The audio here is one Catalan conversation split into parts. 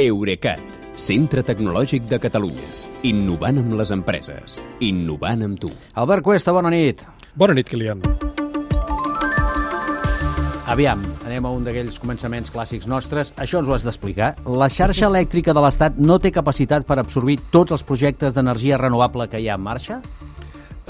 Eurecat, centre tecnològic de Catalunya. Innovant amb les empreses. Innovant amb tu. Albert Cuesta, bona nit. Bona nit, Kilian. Aviam, anem a un d'aquells començaments clàssics nostres. Això ens ho has d'explicar. La xarxa elèctrica de l'Estat no té capacitat per absorbir tots els projectes d'energia renovable que hi ha en marxa?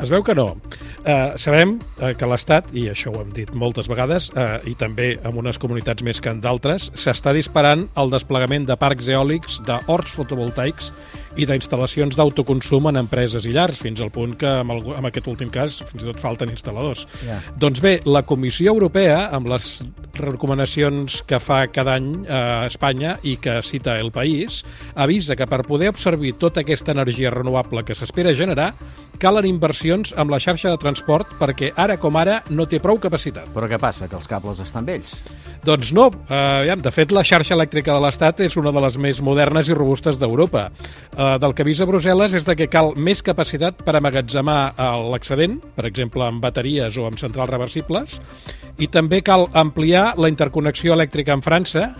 Es veu que no. Uh, sabem uh, que l'Estat, i això ho hem dit moltes vegades, uh, i també en unes comunitats més que en d'altres, s'està disparant el desplegament de parcs eòlics, d'horts fotovoltaics i d'instal·lacions d'autoconsum en empreses i llars, fins al punt que en, el, en aquest últim cas fins i tot falten instal·ladors. Ja. Doncs bé, la Comissió Europea, amb les recomanacions que fa cada any a Espanya i que cita el país, avisa que per poder absorbir tota aquesta energia renovable que s'espera generar, calen inversions amb la xarxa de transport perquè ara com ara no té prou capacitat. Però què passa, que els cables estan vells? Doncs no, eh, de fet la xarxa elèctrica de l'Estat és una de les més modernes i robustes d'Europa. Eh, del que avisa Brussel·les és de que cal més capacitat per amagatzemar eh, l'excedent, per exemple amb bateries o amb centrals reversibles, i també cal ampliar la interconnexió elèctrica amb França,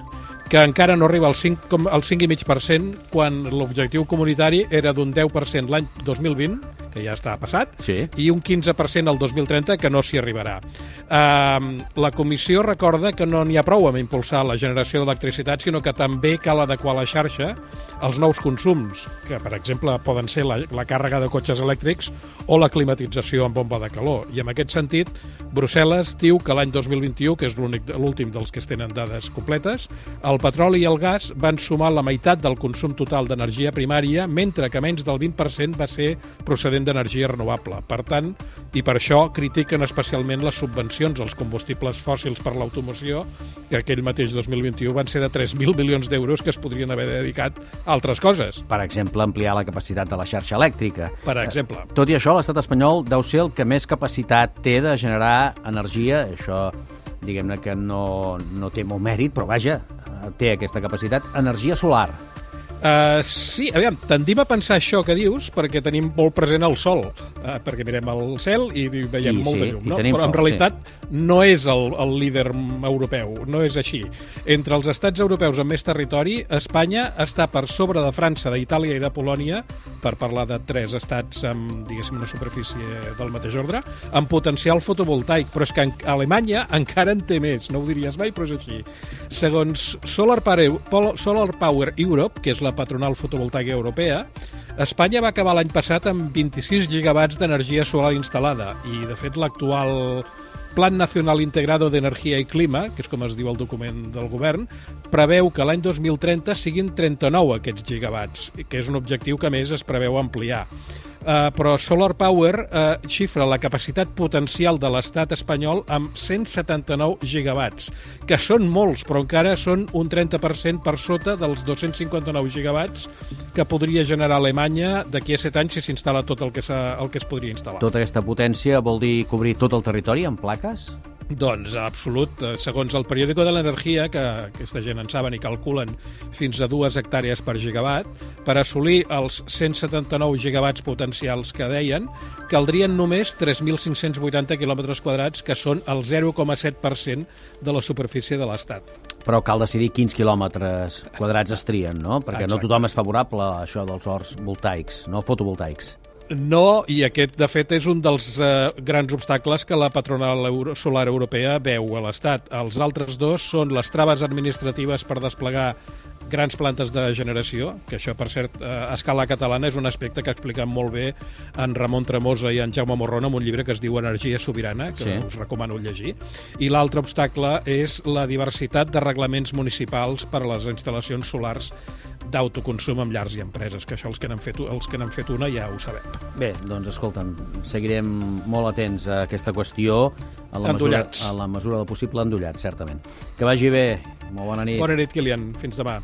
que encara no arriba al 5, com- al 5,5% quan l'objectiu comunitari era d'un 10% l'any 2020, que ja està passat, Sí. i un 15% al 2030 que no s'hi arribarà. Uh, la comissió recorda que no n'hi ha prou amb impulsar la generació d'electricitat, sinó que també cal adequar la xarxa als nous consums, que per exemple poden ser la, la càrrega de cotxes elèctrics o la climatització amb bomba de calor. I en aquest sentit, Brussel·les diu que l'any 2021, que és l'únic- l'últim dels que es tenen dades completes, el petroli i el gas van sumar la meitat del consum total d'energia primària, mentre que menys del 20% va ser procedent d'energia renovable. Per tant, i per això critiquen especialment les subvencions als combustibles fòssils per l'automoció, que aquell mateix 2021 van ser de 3.000 milions d'euros que es podrien haver dedicat a altres coses, Per exemple, ampliar la capacitat de la xarxa elèctrica. per exemple. Tot i això, l'estat espanyol deu ser el que més capacitat té de generar energia. Això, diguem-ne que no, no té molt mèrit, però vaja, eh, té aquesta capacitat. Energia solar. Uh, sí, aviam, tendim a pensar això que dius perquè tenim molt present el sol, uh, perquè mirem el cel i veiem I molta sí, llum, no? però en sol, realitat no és el, el líder europeu, no és així. Entre els estats europeus amb més territori, Espanya està per sobre de França, d'Itàlia i de Polònia, per parlar de tres estats amb, diguéssim, una superfície del mateix ordre, amb potencial fotovoltaic, però és que en- Alemanya encara en té més, no ho diries mai, però és així. Segons Solar Power, Solar Power Europe, que és la patronal fotovoltaica europea, Espanya va acabar l'any passat amb 26 gigawatts d'energia solar instal·lada i, de fet, l'actual Plan Nacional Integrado d'Energia i Clima, que és com es diu el document del govern, preveu que l'any 2030 siguin 39 aquests gigawatts, que és un objectiu que més es preveu ampliar. Uh, però Solar Power uh, xifra la capacitat potencial de l'estat espanyol amb 179 gigawatts, que són molts, però encara són un 30% per sota dels 259 gigawatts que podria generar Alemanya d'aquí a 7 anys si s'instal·la tot el que, el que es podria instal·lar. Tota aquesta potència vol dir cobrir tot el territori amb plaques? Doncs, absolut. Eh, Segons el periòdico de l'energia, que aquesta gent en saben i calculen fins a dues hectàrees per gigawatt, per assolir els 179 gigawatts potencials que deien, caldrien només 3.580 quilòmetres quadrats, que són el 0,7% de la superfície de l'Estat. Però cal decidir quins quilòmetres quadrats es trien, no? Perquè no Exacte. tothom és favorable a això dels horts voltaics, no? Fotovoltaics. No, i aquest, de fet, és un dels eh, grans obstacles que la patronal euro solar europea veu a l'Estat. Els altres dos són les traves administratives per desplegar grans plantes de generació, que això, per cert, eh, a escala catalana és un aspecte que expliquen molt bé en Ramon Tremosa i en Jaume Morrón en un llibre que es diu Energia sobirana, que Sí. us recomano llegir. I l'altre obstacle és la diversitat de reglaments municipals per a les instal·lacions solars d'autoconsum amb llars i empreses, que això els que n'han fet, els que n'han fet una ja ho sabem. Bé, doncs escolta'm, seguirem molt atents a aquesta qüestió a la, mesura, Endollats. a la mesura del possible endollats, certament. Que vagi bé. Molt bona nit. Bona nit, Kilian. Fins demà.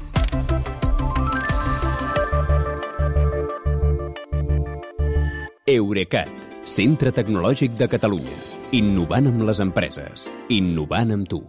Eurecat, centre tecnològic de Catalunya. Innovant amb les empreses. Innovant amb tu.